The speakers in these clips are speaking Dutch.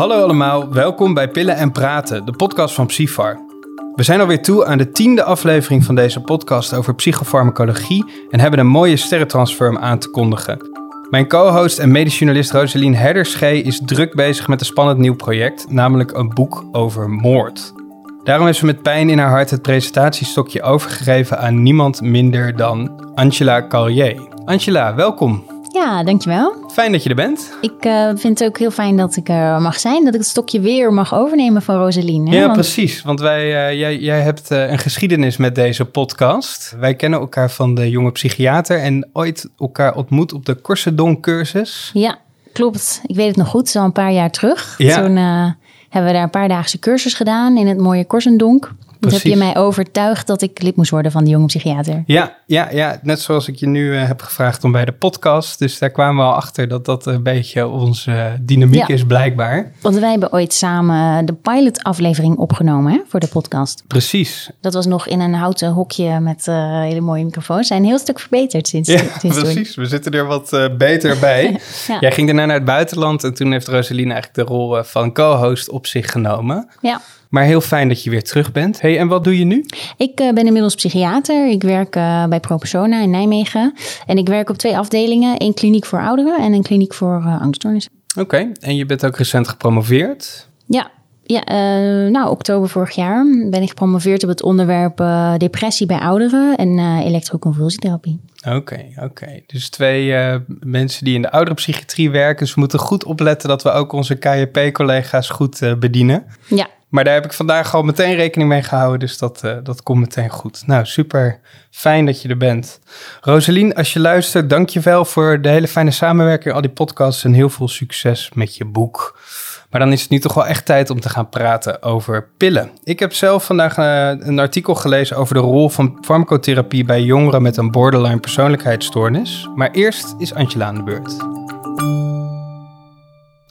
Hallo allemaal, welkom bij Pillen en Praten, de podcast van Psyfar. We zijn alweer toe aan de tiende aflevering van deze podcast over psychofarmacologie en hebben een mooie sterrentransfer aan te kondigen. Mijn co-host en medisch journalist Rosalien Herderschee is druk bezig met een spannend nieuw project, namelijk een boek over moord. Daarom is ze met pijn in haar hart het presentatiestokje overgegeven aan niemand minder dan Angela Carrier. Angela, welkom. Ja, dankjewel. Fijn dat je er bent. Ik uh, vind het ook heel fijn dat ik er mag zijn. Dat ik het stokje weer mag overnemen van Rosaline. Ja, want... precies. Want wij, uh, jij, jij hebt uh, een geschiedenis met deze podcast. Wij kennen elkaar van de jonge psychiater en ooit elkaar ontmoet op de Corsedon cursus. Ja, klopt. Ik weet het nog goed. Het is al een paar jaar terug. Ja. Toen hebben we daar een paar daagse cursus gedaan in het mooie Korsendonk. Dat heb je mij overtuigd dat ik lid moest worden van de jonge psychiater. Ja, ja, ja, net zoals ik je nu uh, heb gevraagd om bij de podcast. Dus daar kwamen we al achter dat dat een beetje onze uh, dynamiek ja. is blijkbaar. Want wij hebben ooit samen de pilot-aflevering opgenomen hè, voor de podcast. Precies. Dat was nog in een houten hokje met uh, hele mooie microfoons. Zijn een heel stuk verbeterd sinds, ja, sinds precies. We zitten er wat beter bij. ja. Jij ging daarna naar het buitenland en toen heeft Rosaline eigenlijk de rol van co-host op zich genomen. Ja. Maar heel fijn dat je weer terug bent. Hey, en wat doe je nu? Ik uh, ben inmiddels psychiater. Ik werk uh, bij ProPersona in Nijmegen. En ik werk op twee afdelingen. één kliniek voor ouderen en een kliniek voor uh, angststoornissen. Oké, okay. en je bent ook recent gepromoveerd? Ja, ja, uh, nou, oktober vorig jaar ben ik gepromoveerd op het onderwerp uh, depressie bij ouderen en uh, elektroconvulsietherapie. Oké, okay, oké. Okay. Dus twee mensen die in de ouderenpsychiatrie werken. Dus we moeten goed opletten dat we ook onze KJP-collega's goed bedienen. Ja. Maar daar heb ik vandaag al meteen rekening mee gehouden, dus dat, uh, dat komt meteen goed. Nou, super fijn dat je er bent. Rosalien, als je luistert, dank je wel voor de hele fijne samenwerking, al die podcasts en heel veel succes met je boek. Maar dan is het nu toch wel echt tijd om te gaan praten over pillen. Ik heb zelf vandaag uh, een artikel gelezen over de rol van farmacotherapie bij jongeren met een borderline persoonlijkheidsstoornis. Maar eerst is Angela aan de beurt.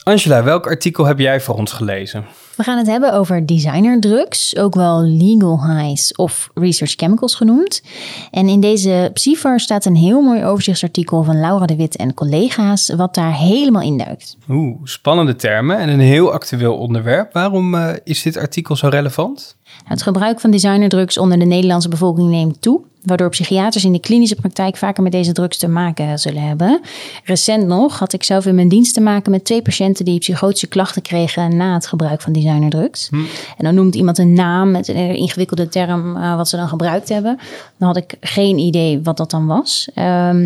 Angela, welk artikel heb jij voor ons gelezen? We gaan het hebben over designerdrugs, ook wel legal highs of research chemicals genoemd. En in deze Psyfar staat een heel mooi overzichtsartikel van Laura de Wit en collega's, wat daar helemaal induikt. Oeh, spannende termen en een heel actueel onderwerp. Waarom uh, is dit artikel zo relevant? Het gebruik van designerdrugs onder de Nederlandse bevolking neemt toe waardoor psychiaters in de klinische praktijk vaker met deze drugs te maken zullen hebben. Recent nog had ik zelf in mijn dienst te maken met twee patiënten die psychotische klachten kregen na het gebruik van designerdrugs. Hm. En dan noemt iemand een naam met een ingewikkelde term uh, wat ze dan gebruikt hebben. Dan had ik geen idee wat dat dan was. Um,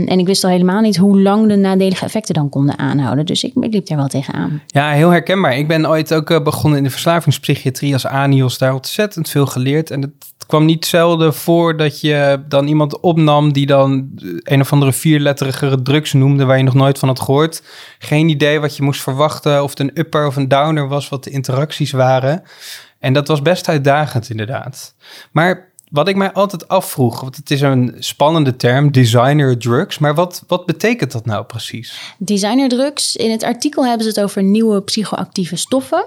en ik wist al helemaal niet hoe lang de nadelige effecten dan konden aanhouden. Dus ik, ik liep daar wel tegenaan. Ja, heel herkenbaar. Ik ben ooit ook uh, begonnen in de verslavingspsychiatrie als ANIOS. Daar ontzettend veel geleerd. En het kwam niet zelden voor dat je dan iemand opnam die dan een of andere vierletterige drugs noemde waar je nog nooit van had gehoord. Geen idee wat je moest verwachten of het een upper of een downer was, wat de interacties waren. En dat was best uitdagend inderdaad. Maar wat ik mij altijd afvroeg, want het is een spannende term, designer drugs, maar wat, wat betekent dat nou precies? Designer drugs, in het artikel hebben ze het over nieuwe psychoactieve stoffen.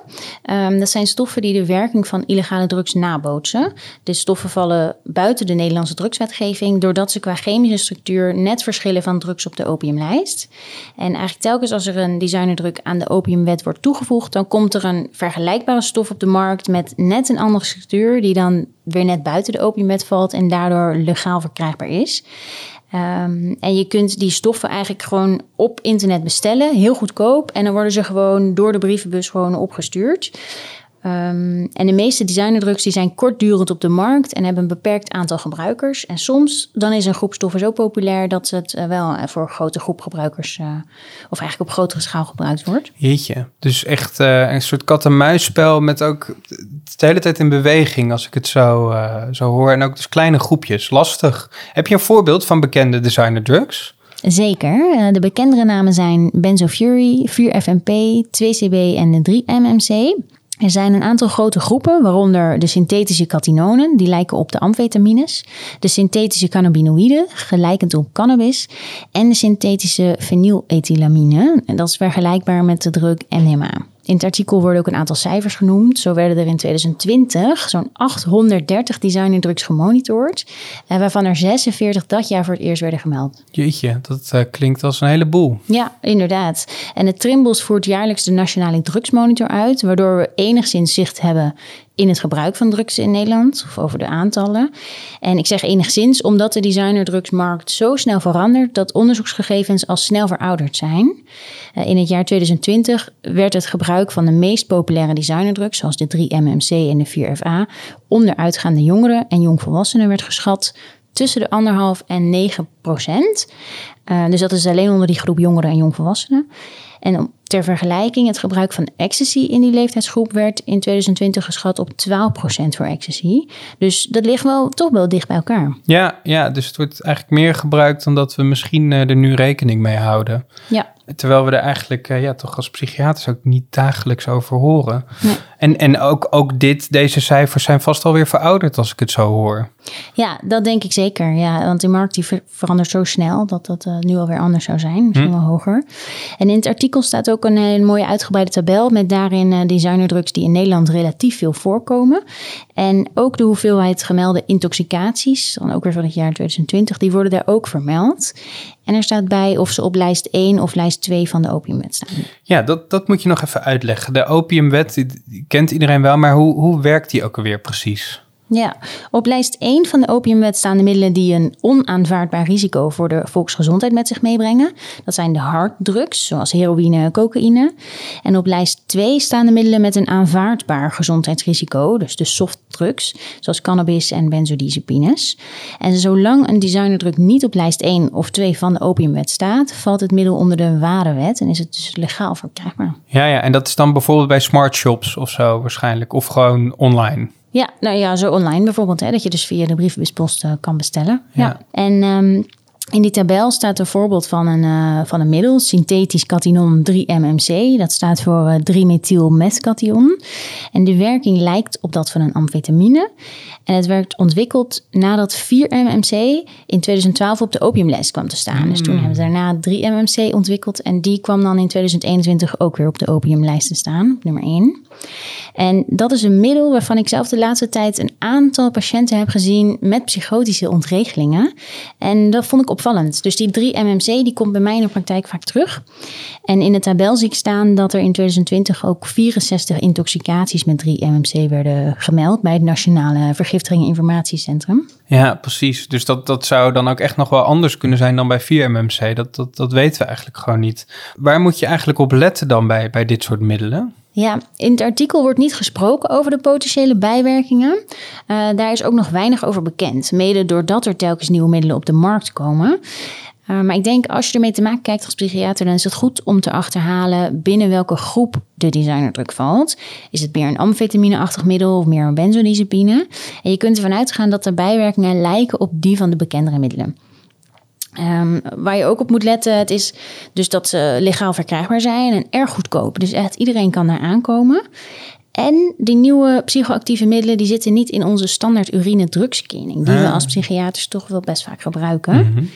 Um, dat zijn stoffen die de werking van illegale drugs nabootsen. De stoffen vallen buiten de Nederlandse drugswetgeving, doordat ze qua chemische structuur net verschillen van drugs op de opiumlijst. En eigenlijk telkens als er een designerdrug aan de opiumwet wordt toegevoegd, dan komt er een vergelijkbare stof op de markt met net een andere structuur, die dan weer net buiten de opiumwet valt en daardoor legaal verkrijgbaar is. Um, en je kunt die stoffen eigenlijk gewoon op internet bestellen, heel goedkoop. En dan worden ze gewoon door de brievenbus gewoon opgestuurd. Um, en de meeste designerdrugs die zijn kortdurend op de markt en hebben een beperkt aantal gebruikers. En soms dan is een groep stoffen zo populair dat het uh, wel voor een grote groep gebruikers, uh, of eigenlijk op grotere schaal gebruikt wordt. Jeetje, dus echt uh, een soort kat-en-muisspel met ook de hele tijd in beweging als ik het zo, zo hoor. En ook dus kleine groepjes, lastig. Heb je een voorbeeld van bekende designerdrugs? Zeker. De bekendere namen zijn Benzofury, 4-FMP, 2CB en de 3-MMC. Er zijn een aantal grote groepen, waaronder de synthetische catinonen, die lijken op de amfetamines, de synthetische cannabinoïden, gelijkend op cannabis, en de synthetische fenylethylamine, en dat is vergelijkbaar met de drug MDMA. In het artikel worden ook een aantal cijfers genoemd. Zo werden er in 2020 zo'n 830 designerdrugs gemonitord, en waarvan er 46 dat jaar voor het eerst werden gemeld. Jeetje, dat uh, klinkt als een heleboel. Ja, inderdaad. En het Trimbos voert jaarlijks de Nationale Drugsmonitor uit, waardoor we enigszins zicht hebben in het gebruik van drugs in Nederland, of over de aantallen. En ik zeg enigszins omdat de designerdrugsmarkt zo snel verandert dat onderzoeksgegevens al snel verouderd zijn. Eh, in het jaar 2020 werd het gebruik van de meest populaire designerdrugs, zoals de 3-MMC en de 4FA, onder uitgaande jongeren en jongvolwassenen werd geschat tussen de anderhalf en 9 procent. Uh, dus dat is alleen onder die groep jongeren en jongvolwassenen. En ter vergelijking, het gebruik van ecstasy in die leeftijdsgroep werd in 2020 geschat op 12% voor ecstasy. Dus dat ligt wel toch wel dicht bij elkaar. Ja, ja, dus het wordt eigenlijk meer gebruikt dan dat we misschien uh, er nu rekening mee houden. Ja. Terwijl we er eigenlijk uh, ja, toch als psychiaters ook niet dagelijks over horen. Nee. En, en ook, ook dit, deze cijfers zijn vast alweer verouderd als ik het zo hoor. Ja, dat denk ik zeker. Ja, want die markt die verandert zo snel dat dat uh, nu alweer anders zou zijn. Misschien hm. wel hoger. En in het artikel staat ook een, een mooie uitgebreide tabel met daarin uh, designerdrugs die in Nederland relatief veel voorkomen. En ook de hoeveelheid gemelde intoxicaties, dan ook weer van het jaar 2020, die worden daar ook vermeld. En er staat bij of ze op lijst 1 of lijst 2 van de opiumwet staan. Ja, dat, dat moet je nog even uitleggen. De opiumwet die kent iedereen wel, maar hoe, hoe werkt die ook alweer precies? Ja, op lijst 1 van de opiumwet staan de middelen die een onaanvaardbaar risico voor de volksgezondheid met zich meebrengen. Dat zijn de harddrugs, zoals heroïne en cocaïne. En op lijst 2 staan de middelen met een aanvaardbaar gezondheidsrisico, dus de softdrugs, zoals cannabis en benzodiazepines. En zolang een designerdrug niet op lijst 1 of 2 van de opiumwet staat, valt het middel onder de wet en is het dus legaal verkrijgbaar. Ja, ja, en dat is dan bijvoorbeeld bij smart shops of zo waarschijnlijk, of gewoon online. Ja, nou ja, zo online bijvoorbeeld, hè, dat je dus via de brievenbuspost uh, kan bestellen. Ja. En um, in die tabel staat een voorbeeld van een, uh, van een middel, synthetisch katinon 3-MMC. Dat staat voor uh, eh, 3-methylmetkation. En de werking lijkt op dat van een amfetamine. En het werd ontwikkeld nadat 4-MMC in 2012 op de opiumlijst kwam te staan. Dus toen hmm. hebben ze daarna 3-MMC ontwikkeld. En die kwam dan in 2021 ook weer op de opiumlijst te staan, op nummer 1. En dat is een middel waarvan ik zelf de laatste tijd een aantal patiënten heb gezien met psychotische ontregelingen. En dat vond ik opvallend. Dus die 3-MMC die komt bij mij in de praktijk vaak terug. En in de tabel zie ik staan dat er in 2020 ook 64 intoxicaties met 3-MMC werden gemeld bij het Nationale Vergiftiging Informatiecentrum. Ja, precies. Dus dat, dat zou dan ook echt nog wel anders kunnen zijn dan bij 4-MMC. Dat, dat, dat weten we eigenlijk gewoon niet. Waar moet je eigenlijk op letten dan bij, bij dit soort middelen? Ja, in het artikel wordt niet gesproken over de potentiële bijwerkingen. Uh, daar is ook nog weinig over bekend, mede doordat er telkens nieuwe middelen op de markt komen. Uh, maar ik denk als je ermee te maken kijkt als psychiater, dan is het goed om te achterhalen binnen welke groep de designerdruk valt. Is het meer een amfetamine-achtig middel of meer een benzodiazepine? En je kunt ervan uitgaan dat de bijwerkingen lijken op die van de bekendere middelen. Um, waar je ook op moet letten, het is dus dat ze legaal verkrijgbaar zijn en erg goedkoop. Dus echt iedereen kan daar aankomen. En die nieuwe psychoactieve middelen die zitten niet in onze standaard urine drugscanning, die we ah. als psychiaters toch wel best vaak gebruiken. Mm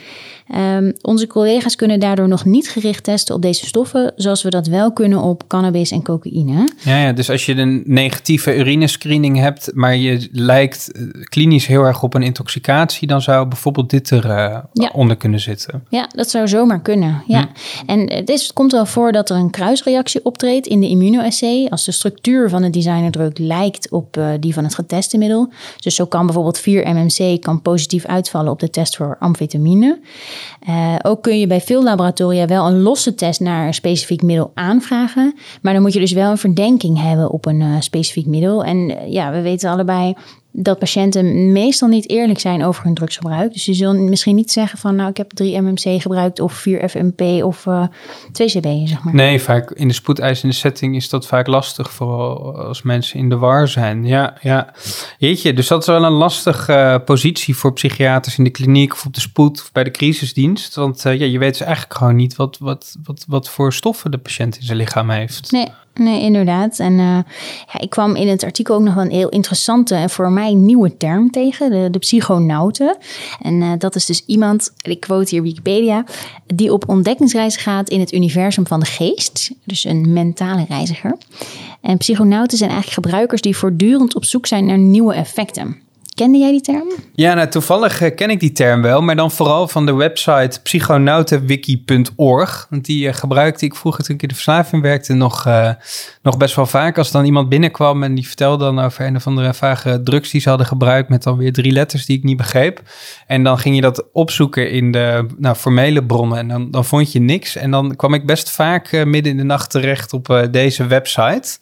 Um, onze collega's kunnen daardoor nog niet gericht testen op deze stoffen, zoals we dat wel kunnen op cannabis en cocaïne. Ja, ja dus als je een negatieve urinescreening hebt, maar je lijkt eh, klinisch heel erg op een intoxicatie, dan zou bijvoorbeeld dit eronder uh, onder kunnen zitten. Ja, dat zou zomaar kunnen. Ja. Hm. En het, is, het komt wel voor dat er een kruisreactie optreedt in de immunoassay als de structuur van de designerdruk lijkt op uh, die van het geteste middel. Dus zo kan bijvoorbeeld 4-MMC kan positief uitvallen op de test voor amfetamine. Uh, ook kun je bij veel laboratoria wel een losse test naar een specifiek middel aanvragen. Maar dan moet je dus wel een verdenking hebben op een uh, specifiek middel. En uh, ja, we weten allebei dat patiënten meestal niet eerlijk zijn over hun drugsgebruik. Dus je zult misschien niet zeggen van nou ik heb 3 MMC gebruikt of 4 FMP of uh, 2 CB zeg maar. Nee, vaak in de spoedeisende setting is dat vaak lastig vooral als mensen in de war zijn. Ja, ja. Jeetje, dus dat is wel een lastige uh, positie voor psychiaters in de kliniek of op de spoed of bij de crisisdienst. Want uh, ja, je weet dus eigenlijk gewoon niet wat, wat, wat, wat voor stoffen de patiënt in zijn lichaam heeft. Nee, Nee, inderdaad. En uh, ja, ik kwam in het artikel ook nog een heel interessante en voor mij nieuwe term tegen, de, de psychonauten. En uh, dat is dus iemand, ik quote hier Wikipedia, die op ontdekkingsreis gaat in het universum van de geest. Dus een mentale reiziger. En psychonauten zijn eigenlijk gebruikers die voortdurend op zoek zijn naar nieuwe effecten. Kende jij die term? Ja, nou, toevallig uh, ken ik die term wel, maar dan vooral van de website psychonautenwiki.org. Want die uh, gebruikte ik vroeger toen ik in de verslaving werkte nog, uh, nog best wel vaak. Als dan iemand binnenkwam en die vertelde dan over een of andere vage drugs die ze hadden gebruikt met dan weer drie letters die ik niet begreep. En dan ging je dat opzoeken in de nou, formele bronnen en dan, dan vond je niks. En dan kwam ik best vaak midden in de nacht terecht op deze website.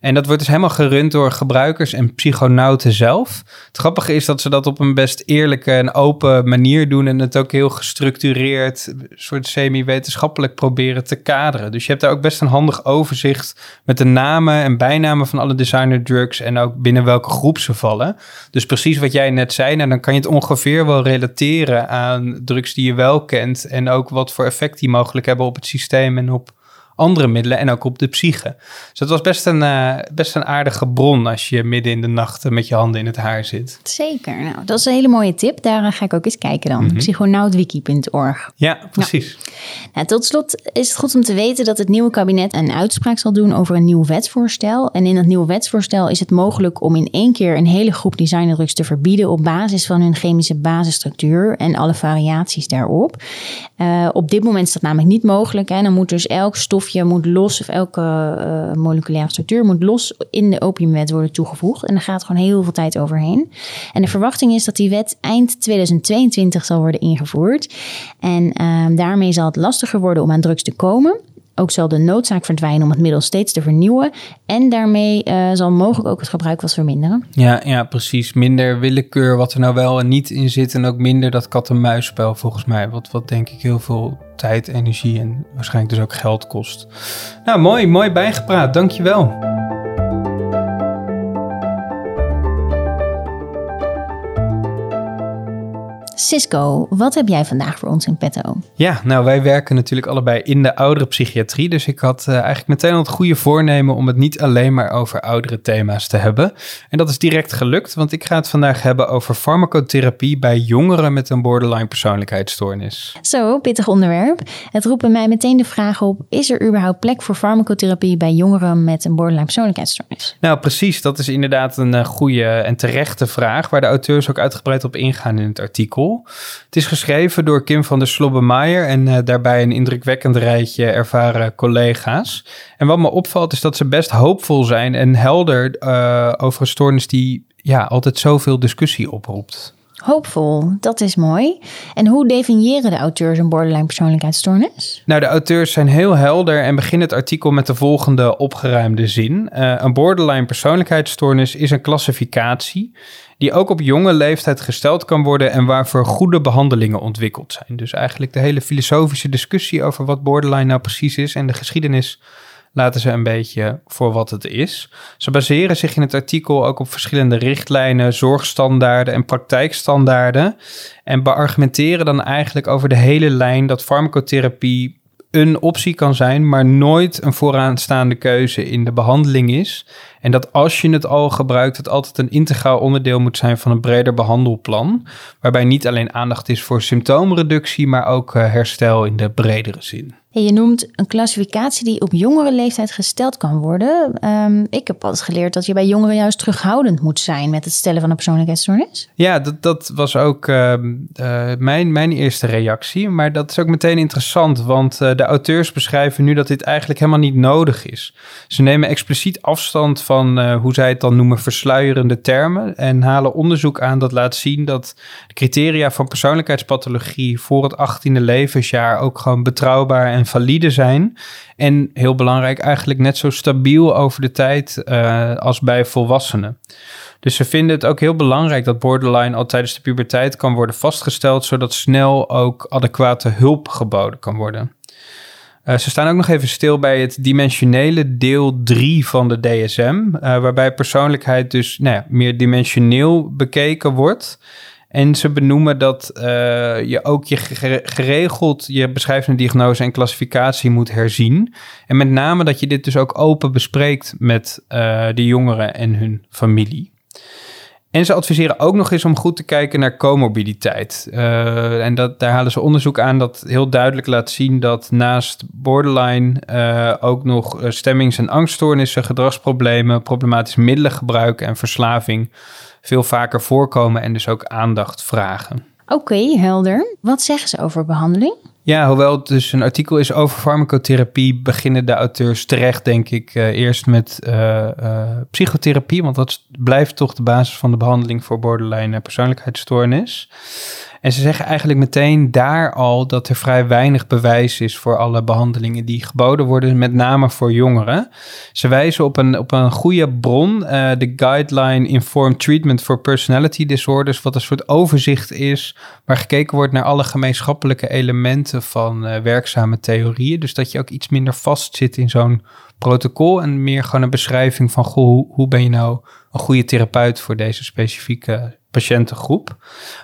En dat wordt dus helemaal gerund door gebruikers en psychonauten zelf. Het grappige is dat ze dat op een best eerlijke en open manier doen en het ook heel gestructureerd, soort semi-wetenschappelijk proberen te kaderen. Dus je hebt daar ook best een handig overzicht met de namen en bijnamen van alle designer drugs en ook binnen welke groep ze vallen. Dus precies wat jij net zei, nou, dan kan je het ongeveer wel relateren aan drugs die je wel kent en ook wat voor effect die mogelijk hebben op het systeem en op andere middelen en ook op de psyche. Dus dat was best een, uh, best een aardige bron als je midden in de nacht met je handen in het haar zit. Zeker. Nou, dat is een hele mooie tip. Daar ga ik ook eens kijken dan. Mm Psychonautwiki.org. Ja, precies. Nou, tot slot is het goed om te weten dat het nieuwe kabinet een uitspraak zal doen over een nieuw wetsvoorstel. En in dat nieuwe wetsvoorstel is het mogelijk om in één keer een hele groep designerdrugs te verbieden op basis van hun chemische basisstructuur en alle variaties daarop. Uh, op dit moment is dat namelijk niet mogelijk. Hè. Dan moet dus elk stof je moet los, of elke uh, moleculaire structuur moet los in de opiumwet worden toegevoegd. En daar gaat gewoon heel veel tijd overheen. En de verwachting is dat die wet eind 2022 zal worden ingevoerd. En uh, daarmee zal het lastiger worden om aan drugs te komen. Ook zal de noodzaak verdwijnen om het middel steeds te vernieuwen. En daarmee uh, zal mogelijk ook het gebruik wat verminderen. Ja, ja, precies. Minder willekeur wat er nou wel en niet in zit. En ook minder dat kat-en-muisspel volgens mij. Wat, wat denk ik heel veel tijd, energie en waarschijnlijk dus ook geld kost. Nou, mooi, mooi bijgepraat. Dankjewel. Cisco, wat heb jij vandaag voor ons in petto? Ja, nou wij werken natuurlijk allebei in de oudere psychiatrie. Dus ik had uh, eigenlijk meteen al het goede voornemen om het niet alleen maar over oudere thema's te hebben. En dat is direct gelukt, want ik ga het vandaag hebben over farmacotherapie bij jongeren met een borderline persoonlijkheidsstoornis. Zo, pittig onderwerp. Het roept bij mij meteen de vraag op, is er überhaupt plek voor farmacotherapie bij jongeren met een borderline persoonlijkheidsstoornis? Nou precies, dat is inderdaad een uh, goede en terechte vraag waar de auteurs ook uitgebreid op ingaan in het artikel. Het is geschreven door Kim van der Slobbenmaier en uh, daarbij een indrukwekkend rijtje ervaren collega's. En wat me opvalt is dat ze best hoopvol zijn en helder uh, over een stoornis die ja, altijd zoveel discussie oproept. Hoopvol, dat is mooi. En hoe definiëren de auteurs een borderline persoonlijkheidsstoornis? Nou, de auteurs zijn heel helder en beginnen het artikel met de volgende opgeruimde zin. Uh, een borderline persoonlijkheidsstoornis is een klassificatie die ook op jonge leeftijd gesteld kan worden en waarvoor goede behandelingen ontwikkeld zijn. Dus eigenlijk de hele filosofische discussie over wat borderline nou precies is en de geschiedenis laten ze een beetje voor wat het is. Ze baseren zich in het artikel ook op verschillende richtlijnen, zorgstandaarden en praktijkstandaarden en beargumenteren dan eigenlijk over de hele lijn dat farmacotherapie een optie kan zijn, maar nooit een vooraanstaande keuze in de behandeling is. En dat als je het al gebruikt, het altijd een integraal onderdeel moet zijn van een breder behandelplan. Waarbij niet alleen aandacht is voor symptoomreductie, maar ook eh, herstel in de bredere zin. Je noemt een klassificatie die op jongere leeftijd gesteld kan worden. Um, ik heb altijd geleerd dat je bij jongeren juist terughoudend moet zijn met het stellen van een persoonlijkheidsstoornis. Ja, dat, dat was ook uh, uh, mijn, mijn eerste reactie. Maar dat is ook meteen interessant, want uh, de auteurs beschrijven nu dat dit eigenlijk helemaal niet nodig is. Ze nemen expliciet afstand van hoe zij het dan noemen versluierende termen en halen onderzoek aan dat laat zien dat de criteria van persoonlijkheidspathologie voor het 18e levensjaar ook gewoon betrouwbaar en valide zijn. En heel belangrijk, eigenlijk net zo stabiel over de tijd uh, als bij volwassenen. Dus ze vinden het ook heel belangrijk dat borderline al tijdens de puberteit kan worden vastgesteld, zodat snel ook adequate hulp geboden kan worden. Uh, ze staan ook nog even stil bij het dimensionele deel 3 van de DSM, uh, waarbij persoonlijkheid dus nou ja, meer dimensioneel bekeken wordt. En ze benoemen dat uh, je ook je geregeld je beschrijvende diagnose en klassificatie moet herzien. En met name dat je dit dus ook open bespreekt met de jongeren en hun familie. En ze adviseren ook nog eens om goed te kijken naar comorbiditeit. Uh, en dat, daar halen ze onderzoek aan dat heel duidelijk laat zien dat naast borderline uh, ook nog stemmings- en angststoornissen, gedragsproblemen, problematisch middelengebruik en verslaving veel vaker voorkomen en dus ook aandacht vragen. Oké, helder. Wat zeggen ze over behandeling? Ja, hoewel het dus een artikel is over farmacotherapie, beginnen de auteurs terecht, denk ik, uh, eerst met uh, uh, psychotherapie, want dat blijft toch de basis van de behandeling voor borderline persoonlijkheidsstoornis. En ze zeggen eigenlijk meteen daar al dat er vrij weinig bewijs is voor alle behandelingen die geboden worden, met name voor jongeren. Ze wijzen op een, op een goede bron, uh, de Guideline Informed Treatment for Personality Disorders, wat een soort overzicht is waar gekeken wordt naar alle gemeenschappelijke elementen van uh, werkzame theorieën. Dus dat je ook iets minder vastzit in zo'n protocol en meer gewoon een beschrijving van goh, hoe, hoe ben je nou een goede therapeut voor deze specifieke patiëntengroep.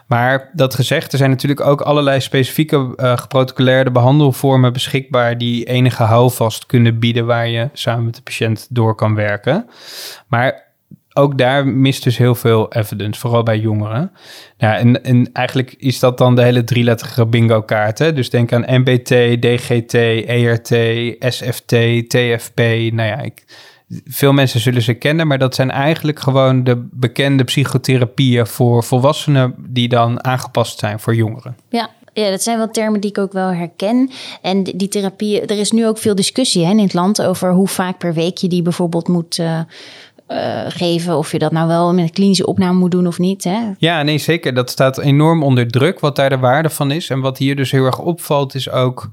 Maar dat gezegd, er zijn natuurlijk ook allerlei specifieke uh, behandelvormen beschikbaar die enige houvast kunnen bieden waar je samen met de patiënt door kan werken. Maar ook daar mist dus heel veel evidence, vooral bij jongeren. Ja, en, en eigenlijk is dat dan de hele drieletterige bingo kaart. Hè? Dus denk aan MBT, DGT, ERT, SFT, TFP. Nou ja, ik, veel mensen zullen ze kennen, maar dat zijn eigenlijk gewoon de bekende psychotherapieën voor volwassenen die dan aangepast zijn voor jongeren. Ja, ja, dat zijn wel termen die ik ook wel herken. En die therapieën, er is nu ook veel discussie hè, in het land over hoe vaak per week je die bijvoorbeeld moet. Uh, uh, geven. Of je dat nou wel met een klinische opname moet doen of niet. Hè? Ja, nee, zeker. Dat staat enorm onder druk, wat daar de waarde van is. En wat hier dus heel erg opvalt, is ook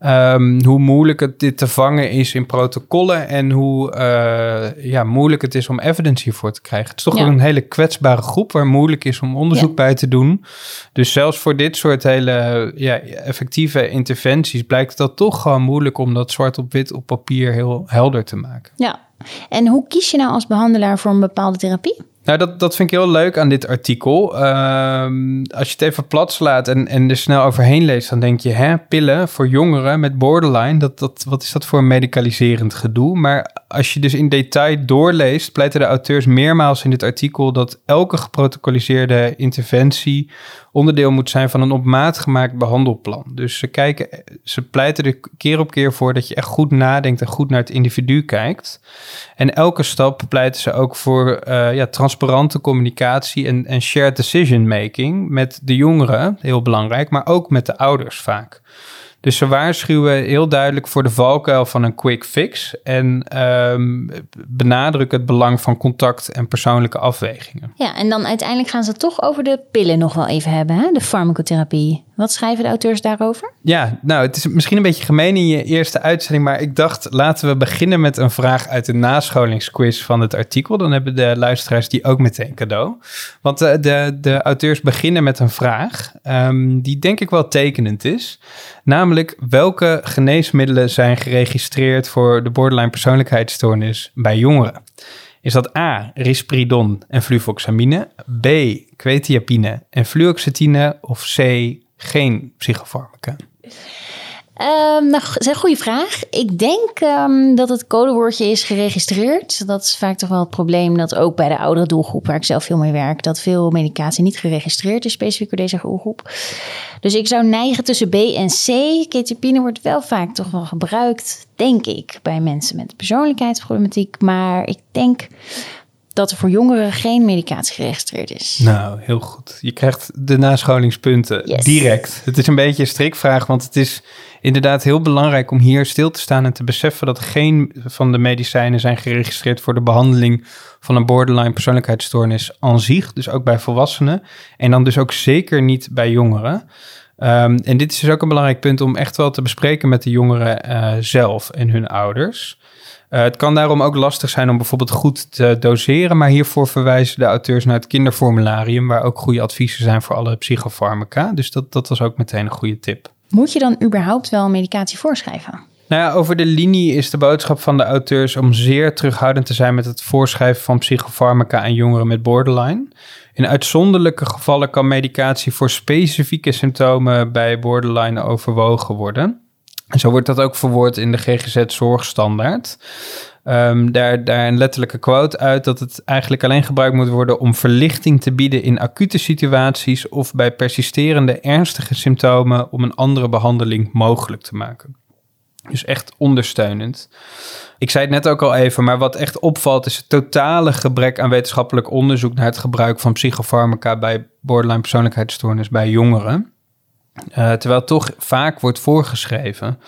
Um, hoe moeilijk het dit te vangen is in protocollen en hoe uh, ja, moeilijk het is om evidence hiervoor te krijgen. Het is toch ja. een hele kwetsbare groep waar moeilijk is om onderzoek ja. bij te doen. Dus zelfs voor dit soort hele ja, effectieve interventies blijkt dat toch gewoon moeilijk om dat zwart op wit op papier heel helder te maken. Ja, en hoe kies je nou als behandelaar voor een bepaalde therapie? Nou, dat, dat vind ik heel leuk aan dit artikel. Um, als je het even plat slaat en, en er snel overheen leest, dan denk je, hè, pillen voor jongeren met borderline, dat, dat, wat is dat voor een medicaliserend gedoe? Maar als je dus in detail doorleest, pleiten de auteurs meermaals in dit artikel dat elke geprotocoliseerde interventie onderdeel moet zijn van een op maat gemaakt behandelplan. Dus ze, kijken, ze pleiten er keer op keer voor dat je echt goed nadenkt en goed naar het individu kijkt. En elke stap pleiten ze ook voor uh, ja, transparante communicatie en, en shared decision making met de jongeren, heel belangrijk, maar ook met de ouders vaak. Dus ze waarschuwen heel duidelijk voor de valkuil van een quick fix en um, benadrukken het belang van contact en persoonlijke afwegingen. Ja, en dan uiteindelijk gaan ze toch over de pillen nog wel even hebben, hè? de farmacotherapie. Wat schrijven de auteurs daarover? Ja, nou, het is misschien een beetje gemeen in je eerste uitzending, maar ik dacht laten we beginnen met een vraag uit de nascholingsquiz van het artikel. Dan hebben de luisteraars die ook meteen cadeau. Want de, de, de auteurs beginnen met een vraag um, die denk ik wel tekenend is. Namelijk, welke geneesmiddelen zijn geregistreerd voor de borderline persoonlijkheidsstoornis bij jongeren? Is dat A, risperidon en fluvoxamine, B, quetiapine en fluoxetine of C, geen psychofarmaca? Um, dat is een goede vraag. Ik denk um, dat het codewoordje is geregistreerd. Dat is vaak toch wel het probleem dat ook bij de oudere doelgroep, waar ik zelf veel mee werk, dat veel medicatie niet geregistreerd is, specifiek voor deze doelgroep. Dus ik zou neigen tussen B en C. Ketipine wordt wel vaak toch wel gebruikt, denk ik, bij mensen met persoonlijkheidsproblematiek. Maar ik denk dat er voor jongeren geen medicatie geregistreerd is. Nou, heel goed. Je krijgt de nascholingspunten yes. direct. Het is een beetje een strikvraag, want het is inderdaad heel belangrijk om hier stil te staan en te beseffen dat geen van de medicijnen zijn geregistreerd voor de behandeling van een borderline persoonlijkheidsstoornis aan zich, dus ook bij volwassenen en dan dus ook zeker niet bij jongeren. Um, en dit is dus ook een belangrijk punt om echt wel te bespreken met de jongeren uh, zelf en hun ouders. Uh, het kan daarom ook lastig zijn om bijvoorbeeld goed te doseren, maar hiervoor verwijzen de auteurs naar het kinderformularium, waar ook goede adviezen zijn voor alle psychofarmaca. Dus dat, dat was ook meteen een goede tip. Moet je dan überhaupt wel medicatie voorschrijven? Nou ja, over de linie is de boodschap van de auteurs om zeer terughoudend te zijn met het voorschrijven van psychofarmaca aan jongeren met borderline. In uitzonderlijke gevallen kan medicatie voor specifieke symptomen bij borderline overwogen worden. Zo wordt dat ook verwoord in de GGZ-zorgstandaard. Um, daar, daar een letterlijke quote uit dat het eigenlijk alleen gebruikt moet worden om verlichting te bieden in acute situaties of bij persisterende ernstige symptomen om een andere behandeling mogelijk te maken. Dus echt ondersteunend. Ik zei het net ook al even, maar wat echt opvalt is het totale gebrek aan wetenschappelijk onderzoek naar het gebruik van psychofarmaca bij borderline persoonlijkheidsstoornis bij jongeren. Uh, terwijl toch vaak wordt voorgeschreven.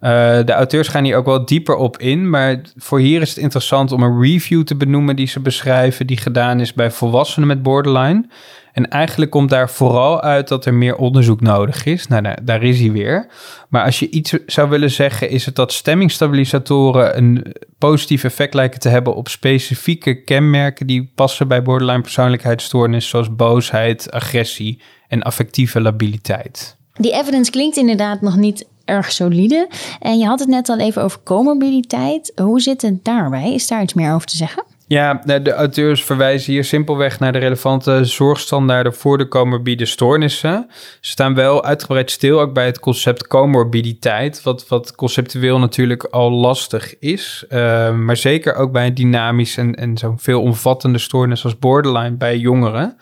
Uh, de auteurs gaan hier ook wel dieper op in, maar voor hier is het interessant om een review te benoemen die ze beschrijven, die gedaan is bij volwassenen met borderline. En eigenlijk komt daar vooral uit dat er meer onderzoek nodig is. Nou, daar, daar is hij weer. Maar als je iets zou willen zeggen, is het dat stemmingstabilisatoren een positief effect lijken te hebben op specifieke kenmerken die passen bij borderline persoonlijkheidsstoornis, zoals boosheid, agressie en affectieve labiliteit. Die evidence klinkt inderdaad nog niet erg solide. En je had het net al even over comorbiditeit. Hoe zit het daarbij? Is daar iets meer over te zeggen? Ja, de auteurs verwijzen hier simpelweg naar de relevante zorgstandaarden voor de comorbide stoornissen. Ze staan wel uitgebreid stil ook bij het concept comorbiditeit, wat, wat conceptueel natuurlijk al lastig is. Uh, maar zeker ook bij een dynamisch en, en zo'n veelomvattende stoornis als borderline bij jongeren.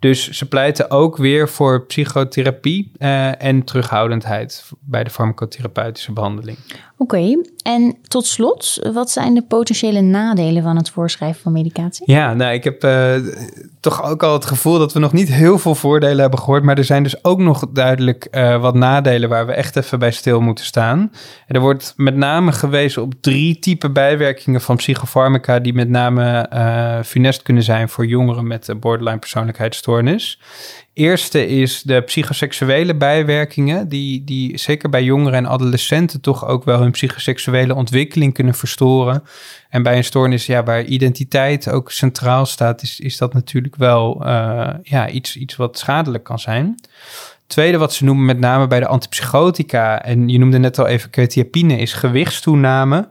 Dus ze pleiten ook weer voor psychotherapie uh, en terughoudendheid bij de farmacotherapeutische behandeling. Oké, en tot slot, wat zijn de potentiële nadelen van het voorschrijven van medicatie? Ja, nou, ik heb uh, toch ook al het gevoel dat we nog niet heel veel voordelen hebben gehoord, maar er zijn dus ook nog duidelijk uh, wat nadelen waar we echt even bij stil moeten staan. En er wordt met name gewezen op drie typen bijwerkingen van psychofarmaca die met name funest kunnen zijn voor jongeren met borderline persoonlijkheidsstoornis. Eerste is de psychoseksuele bijwerkingen, die, die zeker bij jongeren en adolescenten toch ook wel hun psychoseksuele ontwikkeling kunnen verstoren. En bij een stoornis ja, waar identiteit ook centraal staat, is, is dat natuurlijk wel uh, ja, iets, iets wat schadelijk kan zijn. Tweede wat ze noemen met name bij de antipsychotica, en je noemde net al even ketiapine, is gewichtstoename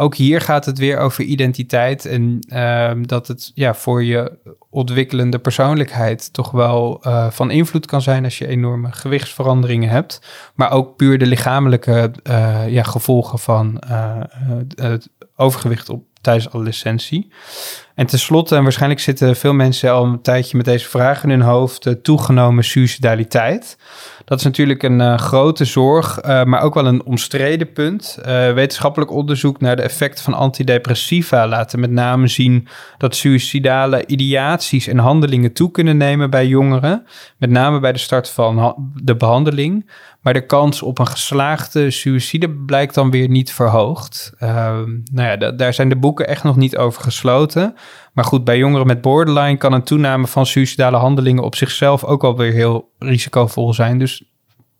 ook hier gaat het weer over identiteit en uh, dat het ja, voor je ontwikkelende persoonlijkheid toch wel uh, van invloed kan zijn als je enorme gewichtsveranderingen hebt. Maar ook puur de lichamelijke uh, ja, gevolgen van eh, het overgewicht op, tijdens adolescentie. En tenslotte, en waarschijnlijk zitten veel mensen al een tijdje met deze vraag in hun hoofd, toegenomen suicidaliteit. Dat is natuurlijk een uh, grote zorg, uh, maar ook wel een omstreden punt. Wetenschappelijk onderzoek naar de effecten van antidepressiva laten met name zien dat suicidale ideaties en handelingen toe kunnen nemen bij jongeren, met name bij de start van de behandeling. Maar de kans op een geslaagde suïcide blijkt dan weer niet verhoogd. Ehm, nou ja, daar zijn de boeken echt nog niet over gesloten. Maar goed, bij jongeren met borderline kan een toename van suicidale handelingen op zichzelf ook alweer heel risicovol zijn. Dus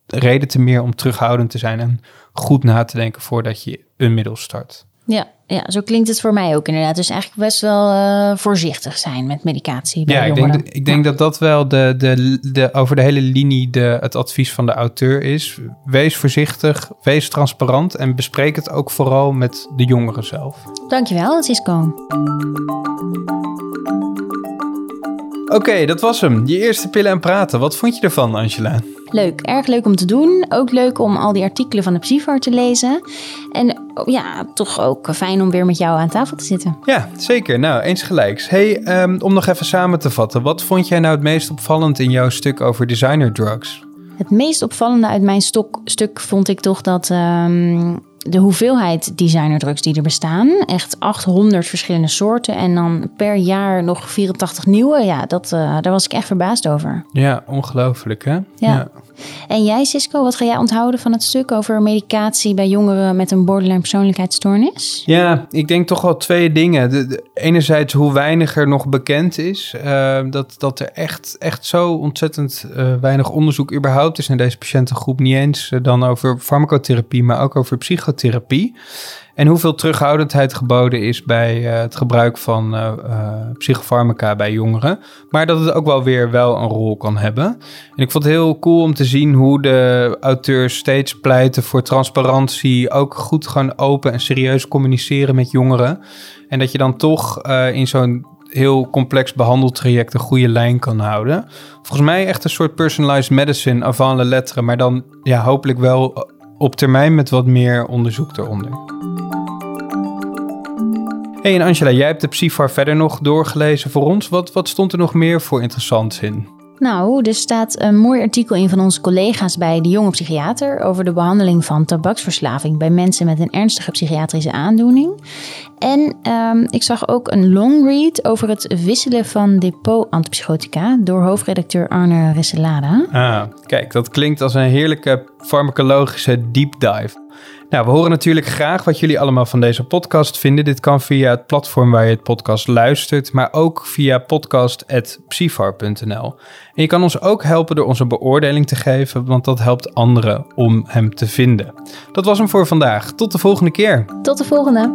reden te meer om terughoudend te zijn en goed na te denken voordat je een middel start. Ja, ja, zo klinkt het voor mij ook inderdaad. Dus eigenlijk best wel uh, voorzichtig zijn met medicatie. Bij ja, ik denk, ik denk dat dat wel de, de, de, over de hele linie de, het advies van de auteur is. Wees voorzichtig, wees transparant en bespreek het ook vooral met de jongeren zelf. Dankjewel, Cisco. Oké, okay, dat was hem. Je eerste pillen en praten. Wat vond je ervan, Angela? Leuk, erg leuk om te doen. Ook leuk om al die artikelen van de Psyfar te lezen. En oh ja, toch ook fijn om weer met jou aan tafel te zitten. Ja, zeker. Nou, eens gelijks. Hey, um, om nog even samen te vatten. Wat vond jij nou het meest opvallend in jouw stuk over designer drugs? Het meest opvallende uit mijn stok, stuk vond ik toch dat um, de hoeveelheid designerdrugs die er bestaan. Echt 800 verschillende soorten en dan per jaar nog 84 nieuwe. Ja, dat, uh, daar was ik echt verbaasd over. Ja, ongelooflijk hè? Ja. ja. En jij Cisco, wat ga jij onthouden van het stuk over medicatie bij jongeren met een borderline persoonlijkheidsstoornis? Ja, ik denk toch wel twee dingen. De, enerzijds hoe weinig er nog bekend is. Uh, dat, dat er echt, echt zo ontzettend uh, weinig onderzoek überhaupt is naar deze patiëntengroep. Niet eens dan over farmacotherapie, maar ook over psychotherapie psychotherapie. En hoeveel terughoudendheid geboden is bij eh, het gebruik van uh, psychofarmaca bij jongeren. Maar dat het ook wel weer wel een rol kan hebben. En ik vond het heel cool om te zien hoe de auteurs steeds pleiten voor transparantie. Ook goed gewoon open en serieus communiceren met jongeren. En dat je dan toch in zo'n heel complex behandeltraject een goede lijn kan houden. Volgens mij echt een soort personalized medicine avant la lettre, maar dan ja, hopelijk wel op termijn met wat meer onderzoek eronder. Hey en Angela, jij hebt de Psyfar verder nog doorgelezen voor ons. Wat, wat stond er nog meer voor interessants in? Nou, er staat een mooi artikel in van onze collega's bij de jonge psychiater over de behandeling van tabaksverslaving bij mensen met een ernstige psychiatrische aandoening. En um, ik zag ook een long read over het wisselen van depot-antipsychotica door hoofdredacteur Arne Risselada. Ah, kijk, dat klinkt als een heerlijke farmacologische deep dive. Nou, we horen natuurlijk graag wat jullie allemaal van deze podcast vinden. Dit kan via het platform waar je het podcast luistert, maar ook via podcast.psyfar.nl. En je kan ons ook helpen door onze beoordeling te geven, want dat helpt anderen om hem te vinden. Dat was hem voor vandaag. Tot de volgende keer. Tot de volgende.